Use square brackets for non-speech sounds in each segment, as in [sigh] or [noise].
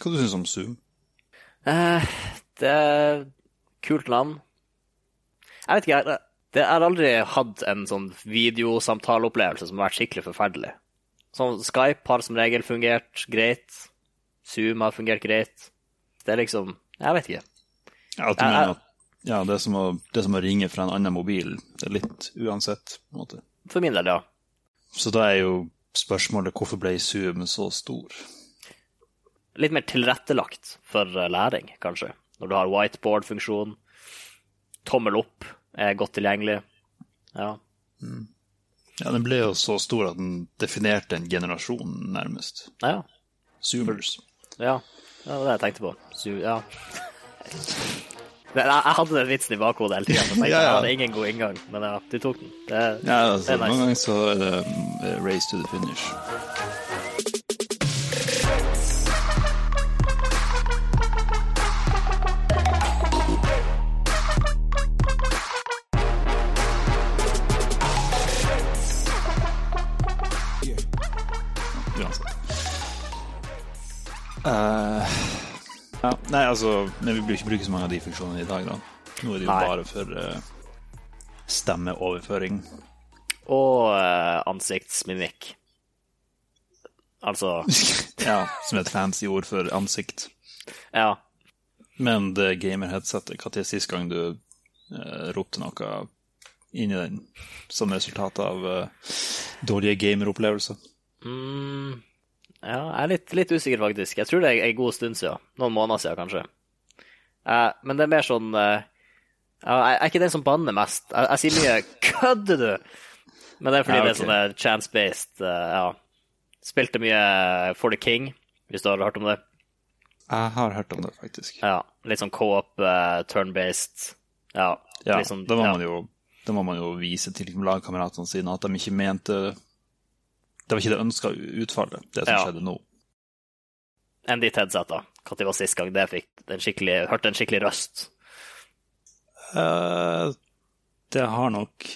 Hva syns du om Zoom? Eh, det er kult navn. Jeg vet ikke, jeg, det, jeg har aldri hatt en sånn videosamtaleopplevelse som har vært skikkelig forferdelig. Sånn Skype har som regel fungert greit. Zoom har fungert greit. Det er liksom Jeg vet ikke. Ja, du Jeg- mener at ja, det, er som å, det er som å ringe fra en annen mobil. Det er litt uansett. på en måte. For min del, ja. Så da er jo spørsmålet hvorfor ble Zoom så stor? Litt mer tilrettelagt for eh, læring, kanskje. Når du har whiteboard-funksjon. Tommel opp er godt tilgjengelig. Ja. Ja, Den ble jo så stor at den definerte en generasjon, nærmest. Ja. Zoomers. Ja, det var det jeg tenkte på. Så, ja. Jeg hadde den vitsen i bakhodet hele tida, jeg [laughs] Ja, ja. jeg hadde ingen god inngang. Men ja, du tok den. Det, Ja, altså, det er nice. Noen ganger så er det mm, race to the finish. Altså men Vi bruker ikke bruke så mange av de funksjonene i dag, da. Nå er det jo Nei. bare for uh, stemmeoverføring. Og uh, ansiktsmimikk. Altså [laughs] Ja, som et fancy ord for ansikt. Ja. Men det gamer-headsetet, når sist gang du uh, ropte noe inni den som resultat av uh, dårlige gameropplevelser? Mm, ja, jeg er litt, litt usikker, faktisk. Jeg tror det er en god stund siden. Noen måneder siden, kanskje. Eh, men det er mer sånn eh, Jeg er ikke den som banner mest. Jeg, jeg sier mye 'kødder du?' Men det er fordi Ja, det er sånn chance-based. eh, ja. Spilte mye For the King, hvis du har hørt om det. Jeg har hørt om det, faktisk. Ja, Litt sånn co-op, eh, turn-based. Ja, Ja, sånn, da, må ja. man jo, da må man jo vise til lagkameratene sine at de ikke mente Det var ikke det ønska utfallet, det som Ja. skjedde nå. Enn ditt headset, da. Når var sist gang det fikk den skikkelig, hørte en skikkelig røst? Uh, det har nok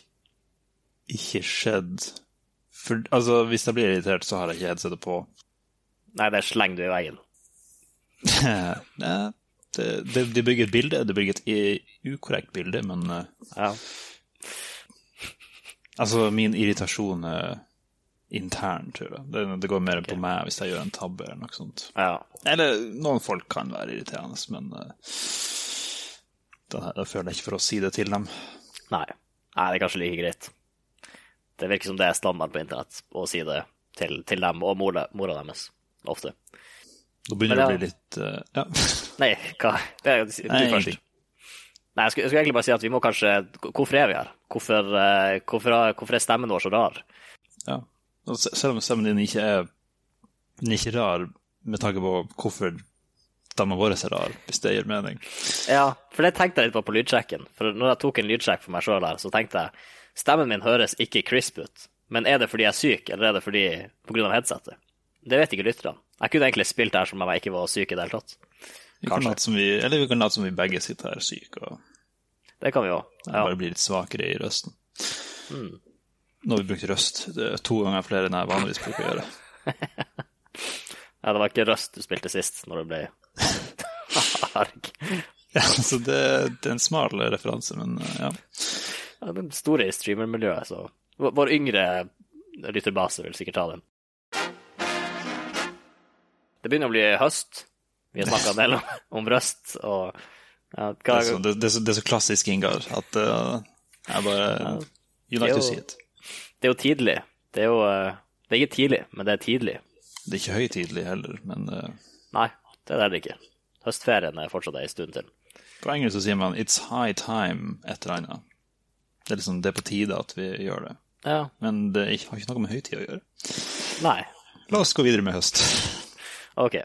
ikke skjedd. For, altså, hvis jeg blir irritert, så har jeg ikke headsetet på. Nei, det slenger du i veien. Nei, [laughs] det, det, det bygger et bilde. Det bygger et ukorrekt bilde, men uh, Ja. altså, min irritasjon er intern, tror jeg. Det, det går mer på meg hvis jeg gjør en tabbe eller noe sånt. ja. Eller noen folk kan være irriterende, men uh, da, føler jeg ikke for å si det til dem. Nei. Nei, det er kanskje like greit. Det virker som det er standard på internett å si det til, til dem og mora, mora deres. Ofte. Da begynner det å bli litt uh, Ja. [laughs] Nei, hva? Det er, du Nei, først. Nei, jeg skulle, jeg skulle egentlig bare si at vi må kanskje Hvorfor er vi her? Hvorfor, uh, hvorfor, hvorfor er stemmen vår så rar? Ja. Selv om stemmen din ikke er, den er ikke rar med tanke på hvorfor stemmen vår er rar, hvis det gir mening. Ja, for det tenkte jeg litt på på lydsjekken. For når jeg tok en lydsjekk for meg sjøl her, så tenkte jeg stemmen min høres ikke crisp ut. Men er det fordi jeg er syk, eller er det fordi av headsetet? Det vet ikke lytterne. Jeg kunne egentlig spilt her som om jeg ikke var syk i det hele tatt. Vi, eller vi kan late som vi begge sitter her syke og Det kan vi òg. Ja. bare blir litt svakere i røsten. Mm. Nå har vi brukt røst to ganger flere enn jeg vanligvis bruker å gjøre. [laughs] ja, det var ikke Røst du spilte sist, når det ble [laughs] arg. Ja, så det, det er en smal referanse, men eh, ja. Ja, den store i streamermiljøet, så Vår yngre lytterbase vil sikkert ta den. Det begynner å bli høst. Vi har snakka en del om, [laughs] om Røst og ja, Det er så, det, det er så, klassisk Ingar at uh, jeg bare You like to see it. Det er jo tidlig. Det er jo eh, Det er ikke tidlig, men det er tidlig. Det er ikke høytidelig heller, men uh, Nei, det er det ikke. Høstferien er fortsatt ei stund til. på engelsk så sier man 'it's high time' et eller annet. Det er liksom det er på tide at vi gjør det. Ja. Men det har ikke noe med høytid å gjøre. Nei. La oss gå videre med høst. OK.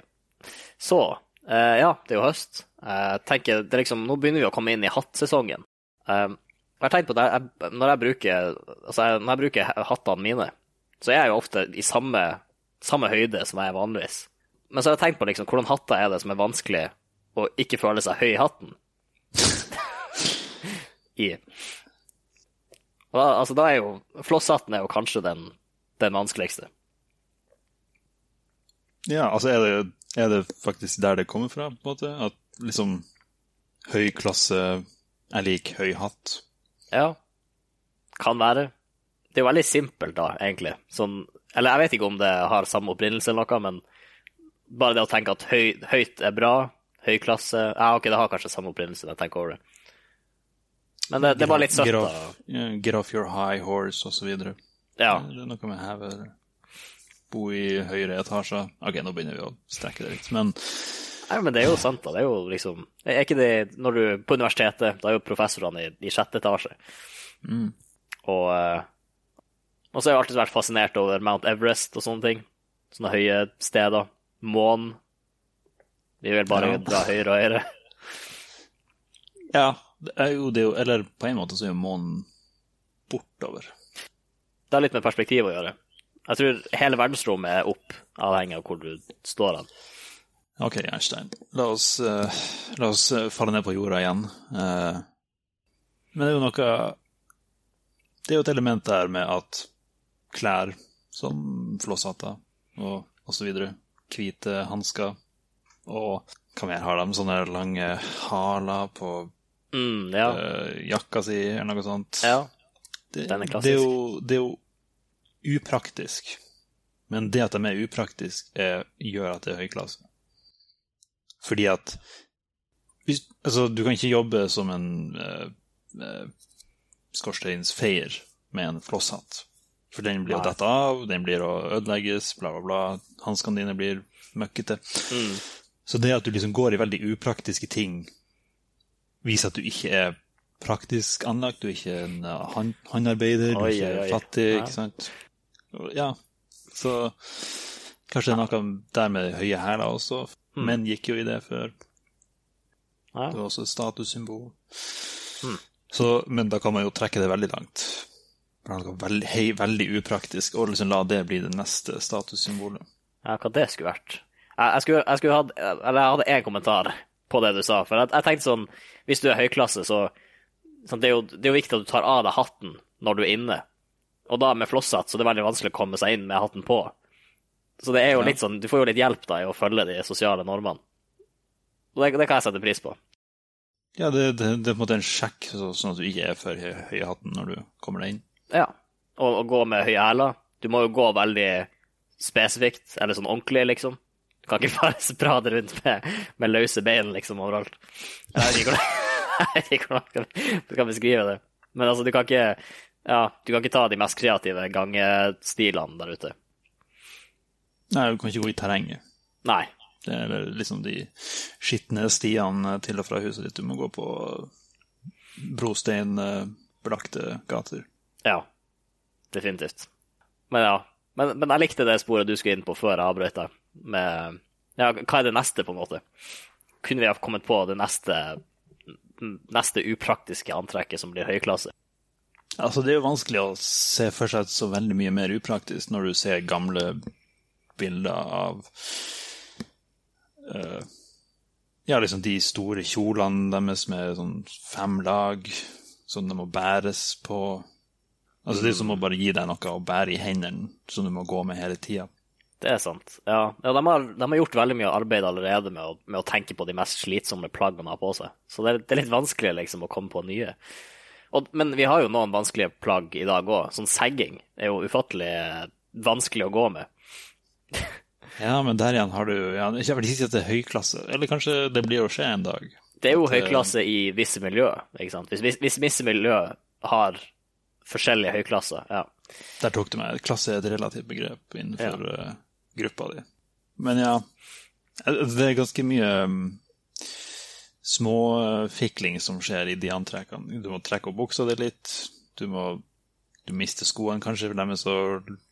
Så uh, Ja, det er jo høst. Jeg tenker, det er liksom, Nå begynner vi å komme inn i hattsesongen. Eh, jeg har tenkt på det, jeg, når, jeg bruker, altså jeg, når jeg bruker hattene mine, så er jeg jo ofte i samme, samme høyde som jeg er vanligvis. Men så har jeg tenkt på liksom, hvordan hatter er det som er vanskelig å ikke føle seg høy i hatten. [laughs] I. Da, altså, da er jo Flosshatten er jo kanskje den, den vanskeligste. Ja, altså er det, er det faktisk der det kommer fra, på en måte? At liksom høy klasse er lik høy hatt? Ja, kan være. Det er jo veldig simpelt, da, egentlig. Sånn, eller jeg vet ikke om det har samme opprinnelse eller noe, men bare det å tenke at høy, høyt er bra, høy klasse Ja, OK, det har kanskje samme opprinnelse når jeg tenker over det. Men det, det bare litt søtt, Get da. get off your high horse, og så videre. Ja. Det er noe med heve Bo i høyere etasjer. OK, nå begynner vi å strekke det litt, men Nei, men det er jo sant, da. Det er jo liksom Er ikke det når du På universitetet, da er jo professorene i, i sjette etasje. Mm. Og eh, Og så har jeg alltid vært fascinert over Mount Everest og sånne ting. Sånne høye steder. Månen. Vi vil bare Ja. dra høyere og høyere. [laughs] Ja, det er jo det er jo Eller på en måte så er jo månen bortover. Det har litt med perspektiv å gjøre. Jeg tror hele verdensrommet er opp, avhengig av hvor du står hen. OK, Einstein. La oss, eh, la oss eh, falle ned på jorda igjen. Eh, men det er jo noe Det er jo et element der med at klær som flosshatter og osv. Hvite hansker. Og hva mer har de? Sånne lange haler på Mm, ja. jakka si, eller noe sånt. ja. Den er klassisk. det, er jo, det er jo upraktisk. Men det at de er upraktiske, gjør at det er høy klasse. Fordi at hvis, altså, Du kan ikke jobbe som en uh, skorsteinsfeier med en flosshatt. For den blir å dette av, den blir å ødelegges, bla, bla, bla. Hanskene dine blir møkkete. Mm. Så det at du liksom går i veldig upraktiske ting, viser at du ikke er praktisk anlagt, du er ikke en uh, hand, håndarbeider, du er ikke oi, oi. fattig, ikke sant? Ja, så kanskje det er noe der med høye hæler også. Mm. Menn gikk jo i det før. ja. Det var også et statussymbol. Mm. Så, men da kan man jo trekke det veldig langt. Veldig, hei, veldig upraktisk, og liksom la det bli det neste statussymbolet. Ja, hva det skulle vært. Jeg, jeg skulle, jeg skulle hatt Eller jeg hadde én kommentar på det du sa. For jeg, jeg tenkte sånn Hvis du er høyklasse, så sånn, det, er jo, det er jo viktig at du tar av deg hatten når du er inne. Og da med flosshatt, så det er veldig vanskelig å komme seg inn med hatten på. Så det er jo litt sånn Du får jo litt hjelp da i å følge de sosiale normene. Og det, det kan jeg sette pris på. Ja, det, det, det er på en måte en sjekk, så, sånn at du ikke er for høy, høy i hatten når du kommer deg inn. Ja. Og, å gå med høye hæler. Du må jo gå veldig spesifikt, eller sånn ordentlig, liksom. Du kan ikke [laughs] bare sprade rundt med, med løse bein liksom overalt. Jeg vet ikke hvordan [laughs] du kan beskrive det. Men altså, du kan ikke ja, du kan ikke ta de mest kreative gangestilene der ute. Nei, du kan ikke gå i terrenget. Nei. Det er liksom de skitne stiene til og fra huset ditt. Du må gå på brosteinbelagte gater. Ja. Definitivt. Men ja. Men, men jeg likte det sporet du skulle inn på før jeg avbrøt deg. Med Ja, hva er det neste, på en måte? Kunne vi ha kommet på det neste neste upraktiske antrekket som blir høyklasse? Altså, det er jo vanskelig å se for seg så veldig mye mer upraktisk når du ser gamle bilder av uh, Ja, liksom de store kjolene deres med sånn fem lag som de må bæres på. Altså, det er som å bare gi deg noe å bære i hendene som du må gå med hele tida. Det er sant. Ja, ja de, har, de har gjort veldig mye arbeid allerede med å, med å tenke på de mest slitsomme plaggene de har på seg. Så det er, det er litt vanskelig liksom å komme på nye. Og, men vi har jo noen vanskelige plagg i dag òg. Sånn segging er jo ufattelig vanskelig å gå med. Ja, men der igjen har du ja, Jeg vil ikke si at det er høyklasse. Eller kanskje det blir å skje en dag. Det er jo eh, høyklasse i visse miljøer, ikke sant. Hvis, hvis, visse miljøer har forskjellige høyklasser, ja. Der tok du meg. Klasse er et relativt begrep innenfor ja. gruppa di. Men ja, eh, det er ganske mye um, småfikling som skjer i de antrekkene. Du må trekke opp buksa di litt. Du må du mister skoene kanskje, for de er så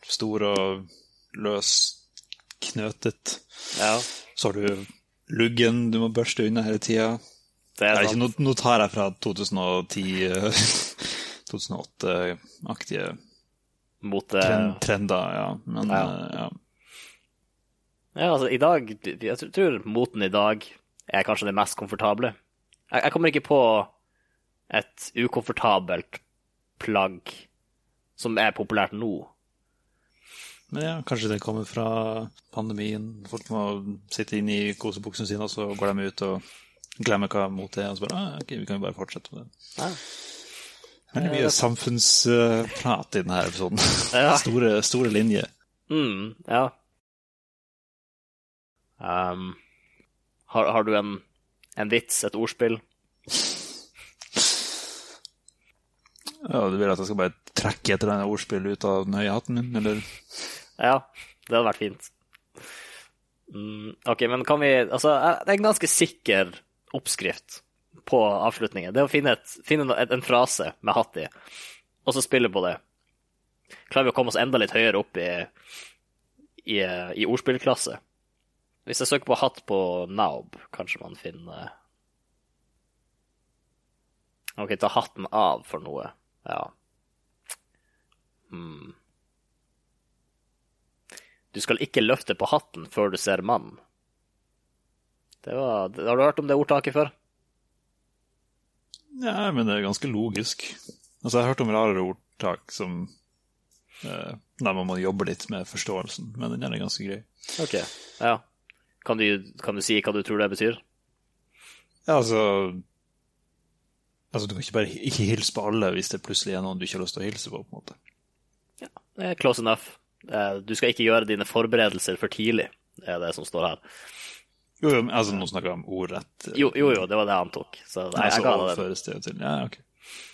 store og løs knøtet. ja. Så har du luggen du må børste unna hele tida. Nå, nå tar jeg fra 2010 eh, [laughs] 2008-aktige Mot eh, trend, trender, ja. Men Ja. eh, ja. Ja, altså, i dag Jeg tror- tror moten i dag er kanskje det mest komfortable. Jeg, jeg kommer ikke på et ukomfortabelt plagg som er populært nå. Men ja, kanskje det kommer fra pandemien. Folk må sitte inne i kosebuksene sine, og så går de ut og glemmer hva mot er. Og så bare ah, ok, vi kan jo bare fortsette med det. Ja. Veldig mye samfunnsprat i denne episoden. Ja. [laughs] Store, store linjer. Mm, ja. Um, har, har du en, en vits, et ordspill? Ja, du vil at jeg skal bare trekke et eller annet ordspill ut av den høye hatten min, eller? Ja, det hadde vært fint. Mm, ok, men kan vi Altså, det er en ganske sikker oppskrift på avslutningen. Det er å finne, et, finne en, en frase med hatt i, og så spille på det. Klarer vi å komme oss enda litt høyere opp i, i, i ordspillklasse? Hvis jeg søker på hatt på Naub, kanskje man finner Ok, ta hatten av for noe. Ja. Hmm. Du skal ikke løfte på hatten før du ser mannen. Det var, har du hørt om det ordtaket før? Ja, men det er ganske logisk. Altså, jeg har hørt om rarere ordtak som eh, Nei, man må jobbe litt med forståelsen, men den er ganske grei. Ok, ja. Kan du, kan du si hva du tror det betyr? Ja, altså Altså, Du kan ikke bare ikke hilse på alle hvis det plutselig er noen du ikke har lyst til å hilse på. på en måte. Ja, Det er close enough. Eh, Du skal ikke gjøre dine forberedelser for tidlig, er det som står her. Jo, jo, altså, Nå snakker jeg om ordrett. Jo, jo, jo det var det han tok. Så jeg, altså, jeg overføres det til Ja, OK.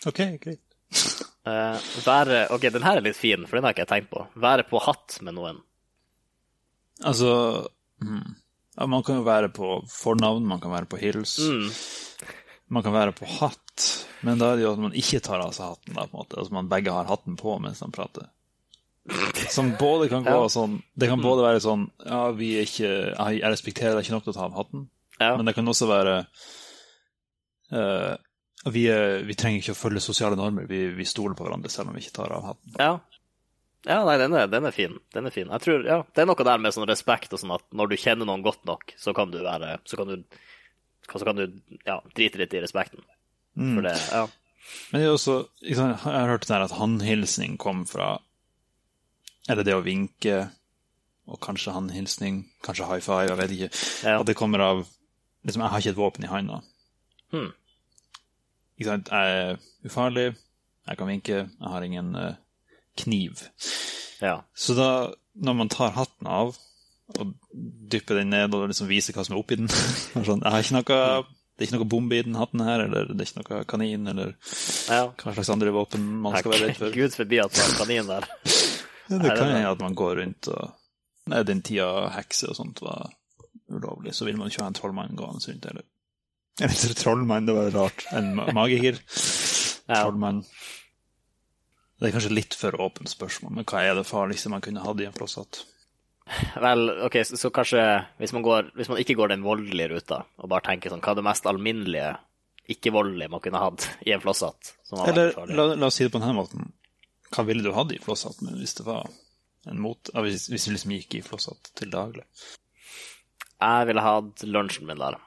OK, greit. [laughs] uh, være Ok, den her er litt fin, for den har ikke jeg tenkt på. Være på hatt med noen. Altså hmm. ja, Man kan jo være på fornavn, man kan være på hils. Mm. Man kan være på hatt, men da er det jo at man ikke tar av seg hatten. da, på en måte. Altså Man begge har hatten på mens man prater. Som både kan gå Ja. sånn Det kan både være sånn Ja, vi er ikke Jeg respekterer deg ikke nok til å ta av hatten. Ja. Men det kan også være uh, vi, er, vi trenger ikke å følge sosiale normer. Vi, vi stoler på hverandre selv om vi ikke tar av hatten. Ja. Ja, nei, den er, den er fin. Den er fin. Jeg tror, ja, Det er noe der med sånn respekt og sånn at når du kjenner noen godt nok, så kan du være Så kan du, så kan du ja, drite litt i respekten. Mm. For det, ja. Men det er også, jeg har hørt det der at håndhilsning kom fra Eller det å vinke, og kanskje håndhilsning, kanskje high five, jeg vet ikke. Ja. At det kommer av liksom, Jeg har ikke et våpen i hånda. Hmm. Ikke sant? Jeg er ufarlig, jeg kan vinke, jeg har ingen uh, kniv. ja. Så da, når man tar hatten av og dypper den ned og liksom viser hva som er oppi den [laughs] sånn, jeg har ikke noe, Det er ikke noe bombe i den hatten her, eller det er ikke noe kanin, eller ja. hva slags andre våpen man skal være redd for. Gud forbi at det er en kanin der. [laughs] Ja, det kan hende at man går rundt og Nei, den tida hekser og sånt var ulovlig, så vil man ikke ha en trollmann gående rundt, eller En trollmann, det var rart. En magiker. [laughs] Ja. Trollmann. Det er kanskje litt for åpent spørsmål, men hva er det farligste man kunne hatt i en flosshatt? Vel, ok, så, så kanskje hvis man, går, hvis man ikke går den voldelige ruta, og bare tenker sånn, hva er det mest alminnelige, ikke-voldelige man kunne hatt i en flosshatt? Eller la, la oss si det på denne måten. Hva ville du hatt i flosshatten hvis det var en mot... Hvis, hvis du liksom gikk i flosshatt til daglig? Jeg ville hatt lunsjen min der.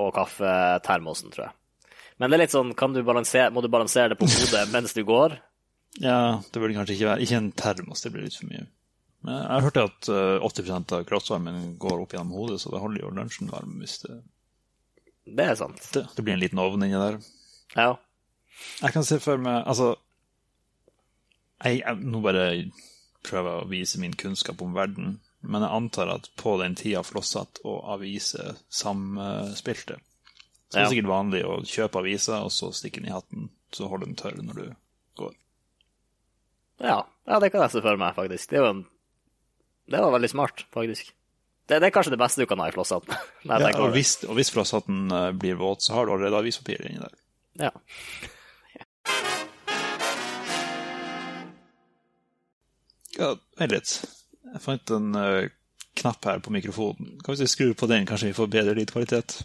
Og kaffetermosen, tror jeg. Men det er litt sånn, kan du må du balansere det på hodet [laughs] mens du går? Ja, det burde kanskje ikke være Ikke en termos, det blir litt for mye. Men jeg hørte at eh, 80% av kroppsvarmen går opp gjennom hodet, så det holder jo lunsjen varm hvis det, Det er sant. det, det blir en liten ovn inni der. Ja. Jeg kan se for meg Altså jeg, jeg, Nå bare prøver jeg å vise min kunnskap om verden, men jeg antar at på den tida Flosshatt og aviser samspilte, så er det Ja. sikkert vanlig å kjøpe aviser, og så stikke den i hatten, så holder den tørr når du går. Ja, ja det kan jeg se for meg, faktisk. Det er en Det var veldig smart, faktisk. Det, det er kanskje det beste du kan ha i flosshatten. [laughs] Ja, og, hvis, og hvis Flosshatten eh, blir våt, så har du allerede avispapir inni der. Ja. Ja, vent litt. Jeg fant en uh, knapp her på mikrofonen. Kan vi skru på den, kanskje vi får bedre lydkvalitet?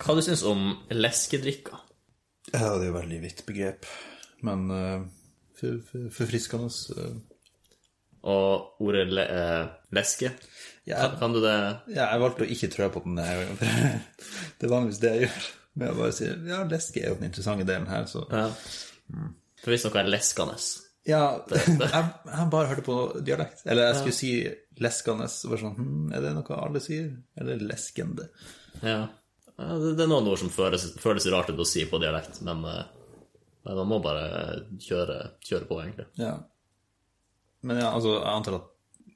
Hva du syns om leskedrikker? Ja, det er jo veldig vidt begrep, men uh, forfriskende. Og ordet le, leske? Ja. Kan, kan du det Ja, jeg valgte å ikke trø på den. [laughs] Det er vanligvis det jeg gjør. Men jeg bare sier ja, leske er jo den interessante delen her, så Ja. For hvis noe er leskende, Ja, [laughs] [laughs] jeg, jeg bare hørte på dialekt. Eller jeg skulle si leskende. og Bare sånn, hm, er det noe alle sier? Eller leskende? Ja. Det, er noen ord som føles, føles rart ut å si på dialekt, men, eh, men man må bare kjøre, kjøre på, egentlig. Ja. Men ja, altså, jeg antar at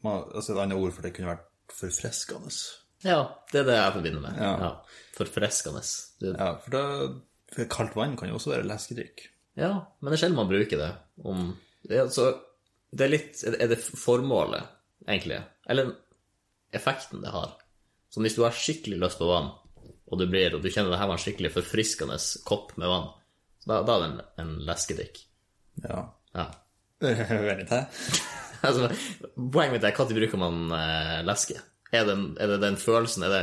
man, altså et annet ord for det kunne vært forfriskende. Ja, det er det jeg forbinder med. Ja. Ja. Forfriskende. Ja, for, da, for kaldt vann kan jo også være leskedrikk. Ja, men det er sjelden man bruker det. Om, det, er altså, det er litt Er det formålet, egentlig? Eller effekten det har? Som hvis du har skikkelig lyst på vann, og du, blir, og du kjenner det her var en skikkelig forfriskende kopp med vann, så da, da er det en, en leskedrikk. Ja. Ja. [laughs] Veldig. [laughs] Altså, poenget mitt er når bruker man eh, leske? Er det, er det den følelsen, er det,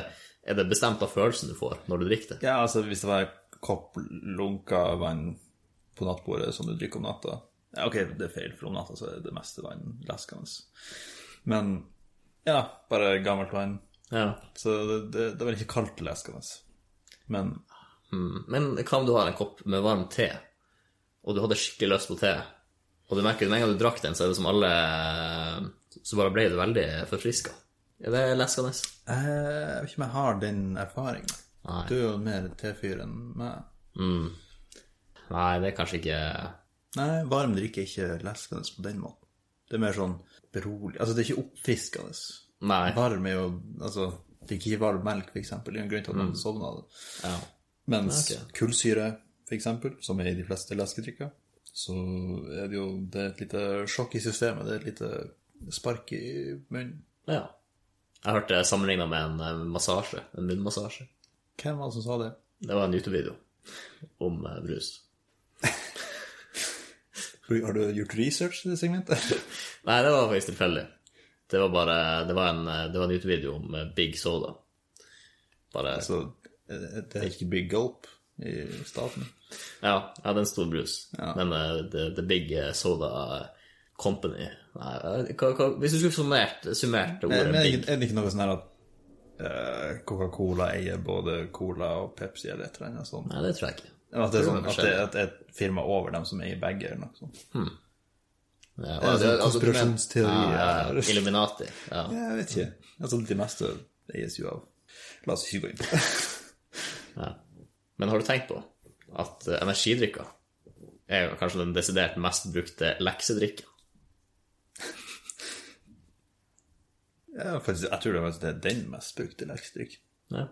er det bestemt av følelsen du får når du drikker det? Ja, altså hvis det var kopp lunka vann på nattbordet som du drikker om natta Ok, det er feil, for om natta så er det meste vann leskende. Men ja, bare gammelt vann. Ja. Så det, det, det vel ikke kaldt leskende. Men Mm. Men hva om du har en kopp med varm te, og du hadde skikkelig lyst på te, og du merker med en gang du drakk den, så er det som alle Så bare ble du veldig forfriska. Er det leskende? eh, jeg vet ikke om jeg har den erfaringen. Nei. Du er jo mer tefyr enn meg. Mm. Nei, det er kanskje ikke Nei, varm drikke er ikke leskende på den måten. Det er mer sånn berolig Altså, det er ikke oppfriskende. Nei. Varm er jo Altså, fikk ikke varm melk, eksempel. Det er en grunn til at man sovner av det. Ja. Mens okay. kullsyre, eksempel, som er i de fleste leskedrikker, så er det jo det er et lite sjokk i systemet. Det er et lite spark i munnen. ja. Jeg hørte sammenligna med en eh, massasje, en munnmassasje. Hvem var det som sa det? Det var en YouTube-video om eh, brus. Har du gjort research i det segmentet? [laughs] Nei, det var faktisk tilfeldig. Det var bare Det var en, eh, det var en YouTube-video om eh, Big Soda. Bare Så eh, det er ikke Big Gulp i staten? Ja, ja det er en stor brus. Ja. Men uh, the, the Big Soda Company Nei, eh, hva, hva, Hvis du skulle summert, summert Men ordet er det big er det ikke noe sånn her at eh, Coca-Cola eier både Cola og Pepsi eller et eller annet sånt? Nei, det tror jeg ikke. At det er, sånn, det at det er et, firma over dem som eier begge, eller noe sånt? Ja, Det er sånn altså, konspirasjonsteori ja, ja. [laughs] Illuminati. Ja. Jeg vet ikke. Altså, det meste eies jo av La oss ikke gå inn på det. [laughs] Ja. Men har du tenkt på at eh, energidrikker er kanskje den desidert mest brukte leksedrikken? Ja, faktisk, jeg tror det er den mest brukte leksedrikken. Ja.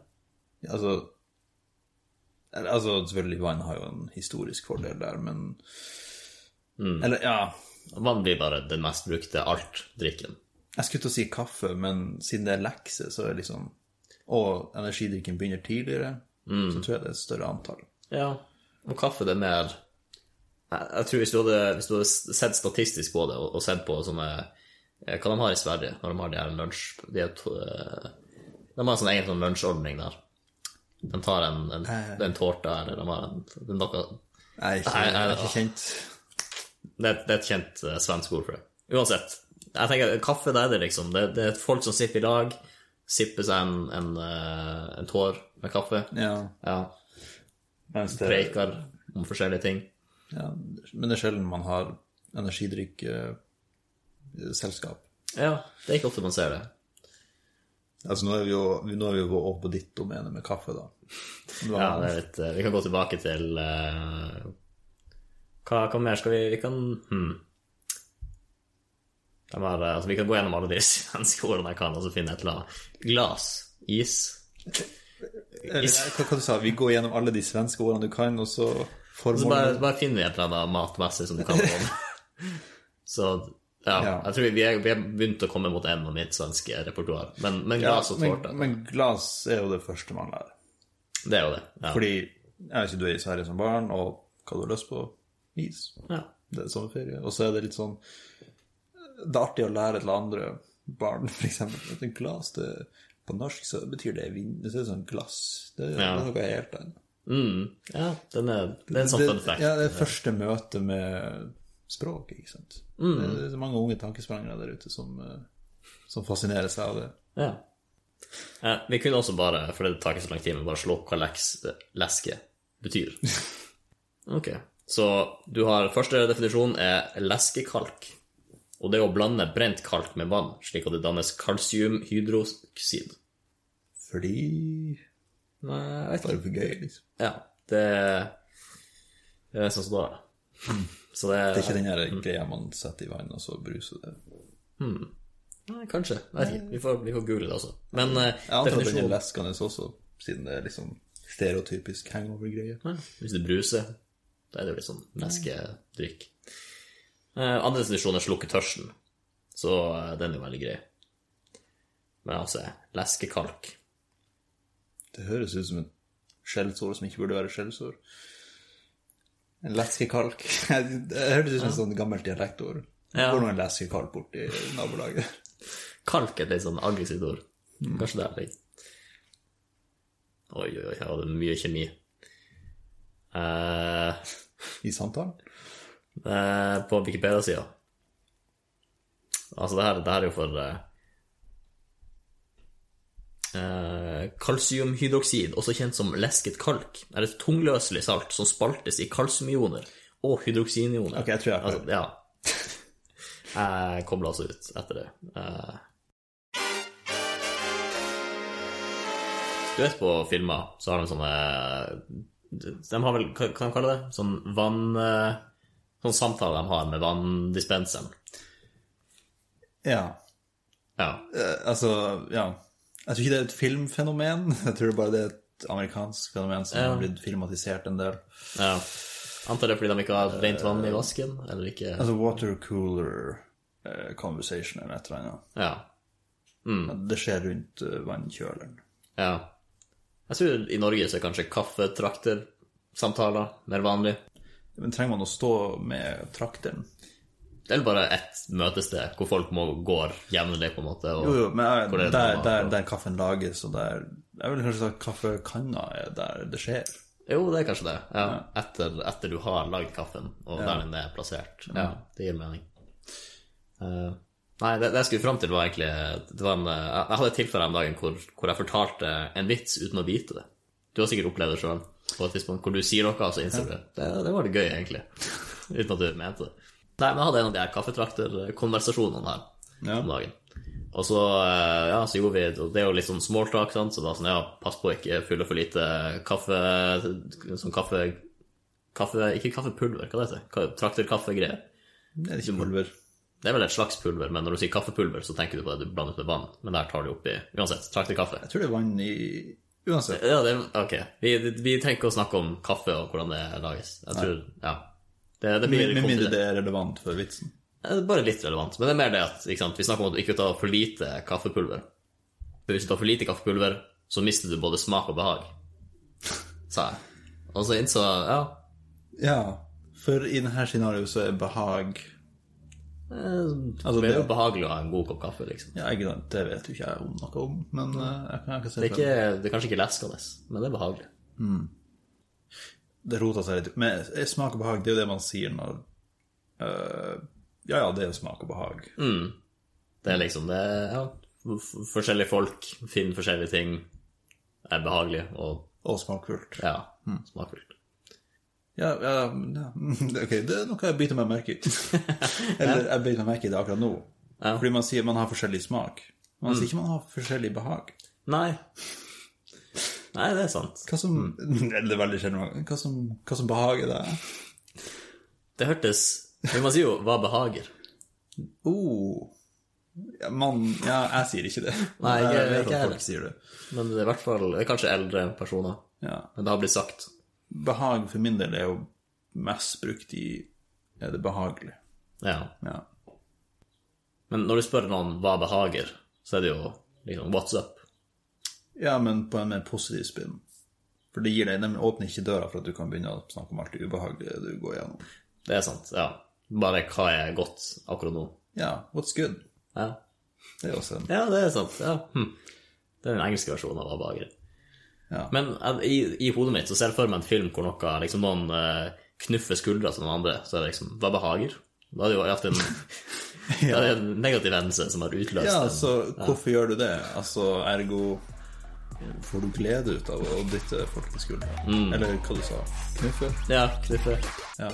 Altså, altså, selvfølgelig vann har jo en historisk fordel der, men Eller, ja Vann blir bare den mest brukte alt-drikken. Jeg skulle til å si kaffe, men siden det er lekse, så er liksom Og energidrikken begynner tidligere, så tror jeg det er et større antall. Ja, og kaffe det er mer Jeg tror hvis du hadde, hvis du hadde sett statistisk på det, og, og sett på sånne eh, Hva de har i Sverige når de har de her lunsj... De, to, eh, de har en sånn egen sånn lunsjordning der. De tar en, en, en tårte, eller de har en, noe er ikke, Nei, nei, ikke kjent. det, det er et kjent uh, svensk ord for det. Uansett. Jeg tenker, Kaffe, det er det liksom. Det, det er folk som sitter i lag, sipper seg en, en, uh, en tår med kaffe. Ja, Ja, mens det, Preiker om forskjellige ting. ja, men det er sjelden man har energidrikkselskap. Ja, det er ikke ofte man ser det. Altså, nå er vi jo, nå er vi jo over på ditt domene med kaffe, da. Ja, det er litt, eh, Vi kan gå tilbake til uh, hva, hva mer skal vi Vi kan hmm. Har, eh, altså, Vi kan gå gjennom alle de [laughs] svenske ordene jeg kan, og så finne et eller annet. Glass. Is. Eller, hva, hva du sa Vi går gjennom alle de svenske ordene du kan, og så Så formålet bare, bare finner vi et eller annet matmessig som du kan om. [laughs] Så ja, Ja. jeg tror vi, vi, er, vi er begynt å komme mot enden av mitt svenske repertoar. Men, men glass og tårte, men, men glass er jo det første man lærer. det er jo det. Ja. Fordi jeg vet ikke, du er i Sverige som barn, og hva du har lyst på? Is. ja. Det er sommerferie. Og så er det litt sånn Det er artig å lære til andre barn, [laughs] eksempel. At et glass, det På norsk så betyr det vin... Det er sånn glass. Det, det er noe helt annet. Mm, ja den er, det er en sånn fun fact. Ja, det første møte med språk, ikke sant. Mm. Det, er mange unge tankesprangere der ute som, eh, som fascinerer seg av det. Ja. Eh, vi kunne også bare, for det tar ikke så lang tid, men bare slå opp hva leks, leske betyr. [laughs] Ok. Så du har Første definisjon er leskekalk. Og det er å blande brent kalk med vann, slik at det dannes kalsiumhydroksid. Fordi Nei, jeg vet Bare for gøy, liksom. Ja, det det er sånn som det er. Så det Det er ikke den her greia man setter i vann, og så bruser det. Nei, kanskje. Nei. Vi får, vi får google det også. Men eh, Jeg antar at den er leskende også, siden det er liksom stereotypisk hangover-greie. Ja, Hvis det bruser, da er det jo litt sånn leskedrikk. Eh, andre definisjon er slukke tørsten, så eh, den er jo veldig grei. Men altså, leskekalk Det høres ut som en skjellsår som ikke burde være skjellsord. En leskekalk. [laughs] Det hørtes ut som et sånn gammelt dialektord. Ja. Går noen leskekalk i nabolaget? [laughs] Kalk er et litt sånn aggressivt ord. Kanskje det er litt Oi, oi, oi, her var det mye kjemi. Eh, I samtalen? eh, på Wikipedia-sida. Altså, det her, det her er jo for eh, Kalsiumhydroksid, også kjent som lesket kalk, er et tungløselig salt som spaltes i kalsiumioner og hydroksinioner. Ok, jeg tror jeg har altså, Ja. [laughs] Jeg kobla altså ut etter det. Eh, Du vet på filmer så har de sånne De har vel, hva kan de kalle det? Sånn vann... eh, Sånn samtale de har med vanndispenseren. Ja. Ja. Eh, altså, ja. Jeg tror ikke det er et filmfenomen. [laughs] Jeg tror bare det er et amerikansk fenomen som Ja. har blitt filmatisert en del. ja. Antar det er fordi de ikke har rent vann i vasken, eller ikke Altså water cooler eh, conversation eller et eller annet. Ja. Det skjer rundt eh, vannkjøleren. ja. Jeg tror i Norge så er kanskje kaffetraktersamtaler mer vanlig. Men trenger man å stå med trakteren? Det er bare ett møtested hvor folk må går jevnlig, på en måte. Jo, jo, men er der, noe- der, der kaffen lages, og der Jeg ville kanskje sagt kaffekanna er der det skjer. Jo, det er kanskje det. Ja. Etter, etter du har lagd kaffen, og der den er plassert. Ja, det gir mening. Uh, nei, det, det jeg skulle fram til, var egentlig det var en, eh, Jeg hadde et tilfelle en dag hvor, hvor jeg fortalte en vits uten å vite det. Du har sikkert opplevd det sjøl, på et tidspunkt hvor du sier noe, og så innser du det. det. Det var det gøy, egentlig. [laughs] uten at du mente det. Nei, men jeg hadde en av de her kaffetrakterkonversasjonene her Ja. om dagen. Og så, eh, ja, så gjorde vi og Det er jo litt sånn smalltalk, sant, så da sånn, ja, pass på å ikke fylle for lite kaffe Sånn kaffe Kaffe Ikke kaffepulver, hva det heter det? Trakterkaffegreier. Det er ikke pulver. Det er vel et slags pulver, men når du sier kaffepulver, så tenker du på det du blander med vann. Men der tar du oppi Uansett, trakterkaffe. Jeg tror det er vann i Uansett. Ja, det Ok. Vi, vi trenger ikke å snakke om kaffe og hvordan det lages. Jeg tror Ja. Det, det blir Med mindre det er relevant for vitsen. Det Bare litt relevant. Men det er mer det at sant? vi snakker om at du ikke tar for lite kaffepulver. For hvis du tar for lite kaffepulver, så mister du både smak og behag. Sa jeg. Og så innså jeg ja, Ja, for i dette scenarioet så er behag eh, Altså, det er jo behagelig å ha en god kopp kaffe, liksom. Ja, det vet jo ikke jeg om noe om, men eh, jeg kan, jeg kan se Det er, ikke, det er kanskje ikke leskende, men det er behagelig. Det roter seg litt. Men smak og behag, det er jo det man sier når uh, Ja, ja, det er jo smak og behag. Det er liksom det ja, forskjellige folk finner forskjellige ting er behagelig og Og smakfullt. ja, smakfullt. Ja, ja, ja. [laughs] ok, det er noe jeg biter meg merke i. [laughs] Eller jeg biter meg merke i det akkurat nå. Ja. Fordi man sier man har forskjellig smak. Man sier ikke man har forskjellig behag. Nei. Nei, det er sant. Hva som [laughs] Det er veldig sjelden hva som, hva som behager deg? Det hørtes Men man sier jo 'hva behager'. Oh. Ja, man Ja, jeg sier ikke det. [laughs] Nei, jeg, jeg at heller. folk sier det. Men det er i hvert fall det er kanskje eldre personer. Ja. Men det har blitt sagt. Behag for min del er jo mest brukt i Er det behagelig? Ja. Ja. Men når du spør noen hva behager, så er det jo liksom 'what's up'? Ja, men på en mer positiv spinn. For det gir deg, de åpner ikke døra for at du kan begynne å snakke om alt det ubehagelige du går gjennom. Det er sant, ja. Bare hva er godt akkurat nå. Ja, what's good? Ja, Det er også en ja det er sant. Ja. Hm. Det er den engelske versjonen av hva behager. Ja. Men eh, i, i hodet mitt så ser jeg for meg en film hvor noe, liksom noen eh, knuffer skuldra til noen andre, så er det liksom Hva behager? Da er det jo alltid en, [laughs] er det en negativ hendelse som har utløst Ja, så hvorfor gjør du det? Altså, ergo Får du glede ut av å dytte folk i Mm. Eller hva du sa? Knuffe? Ja, knuffe. Ja.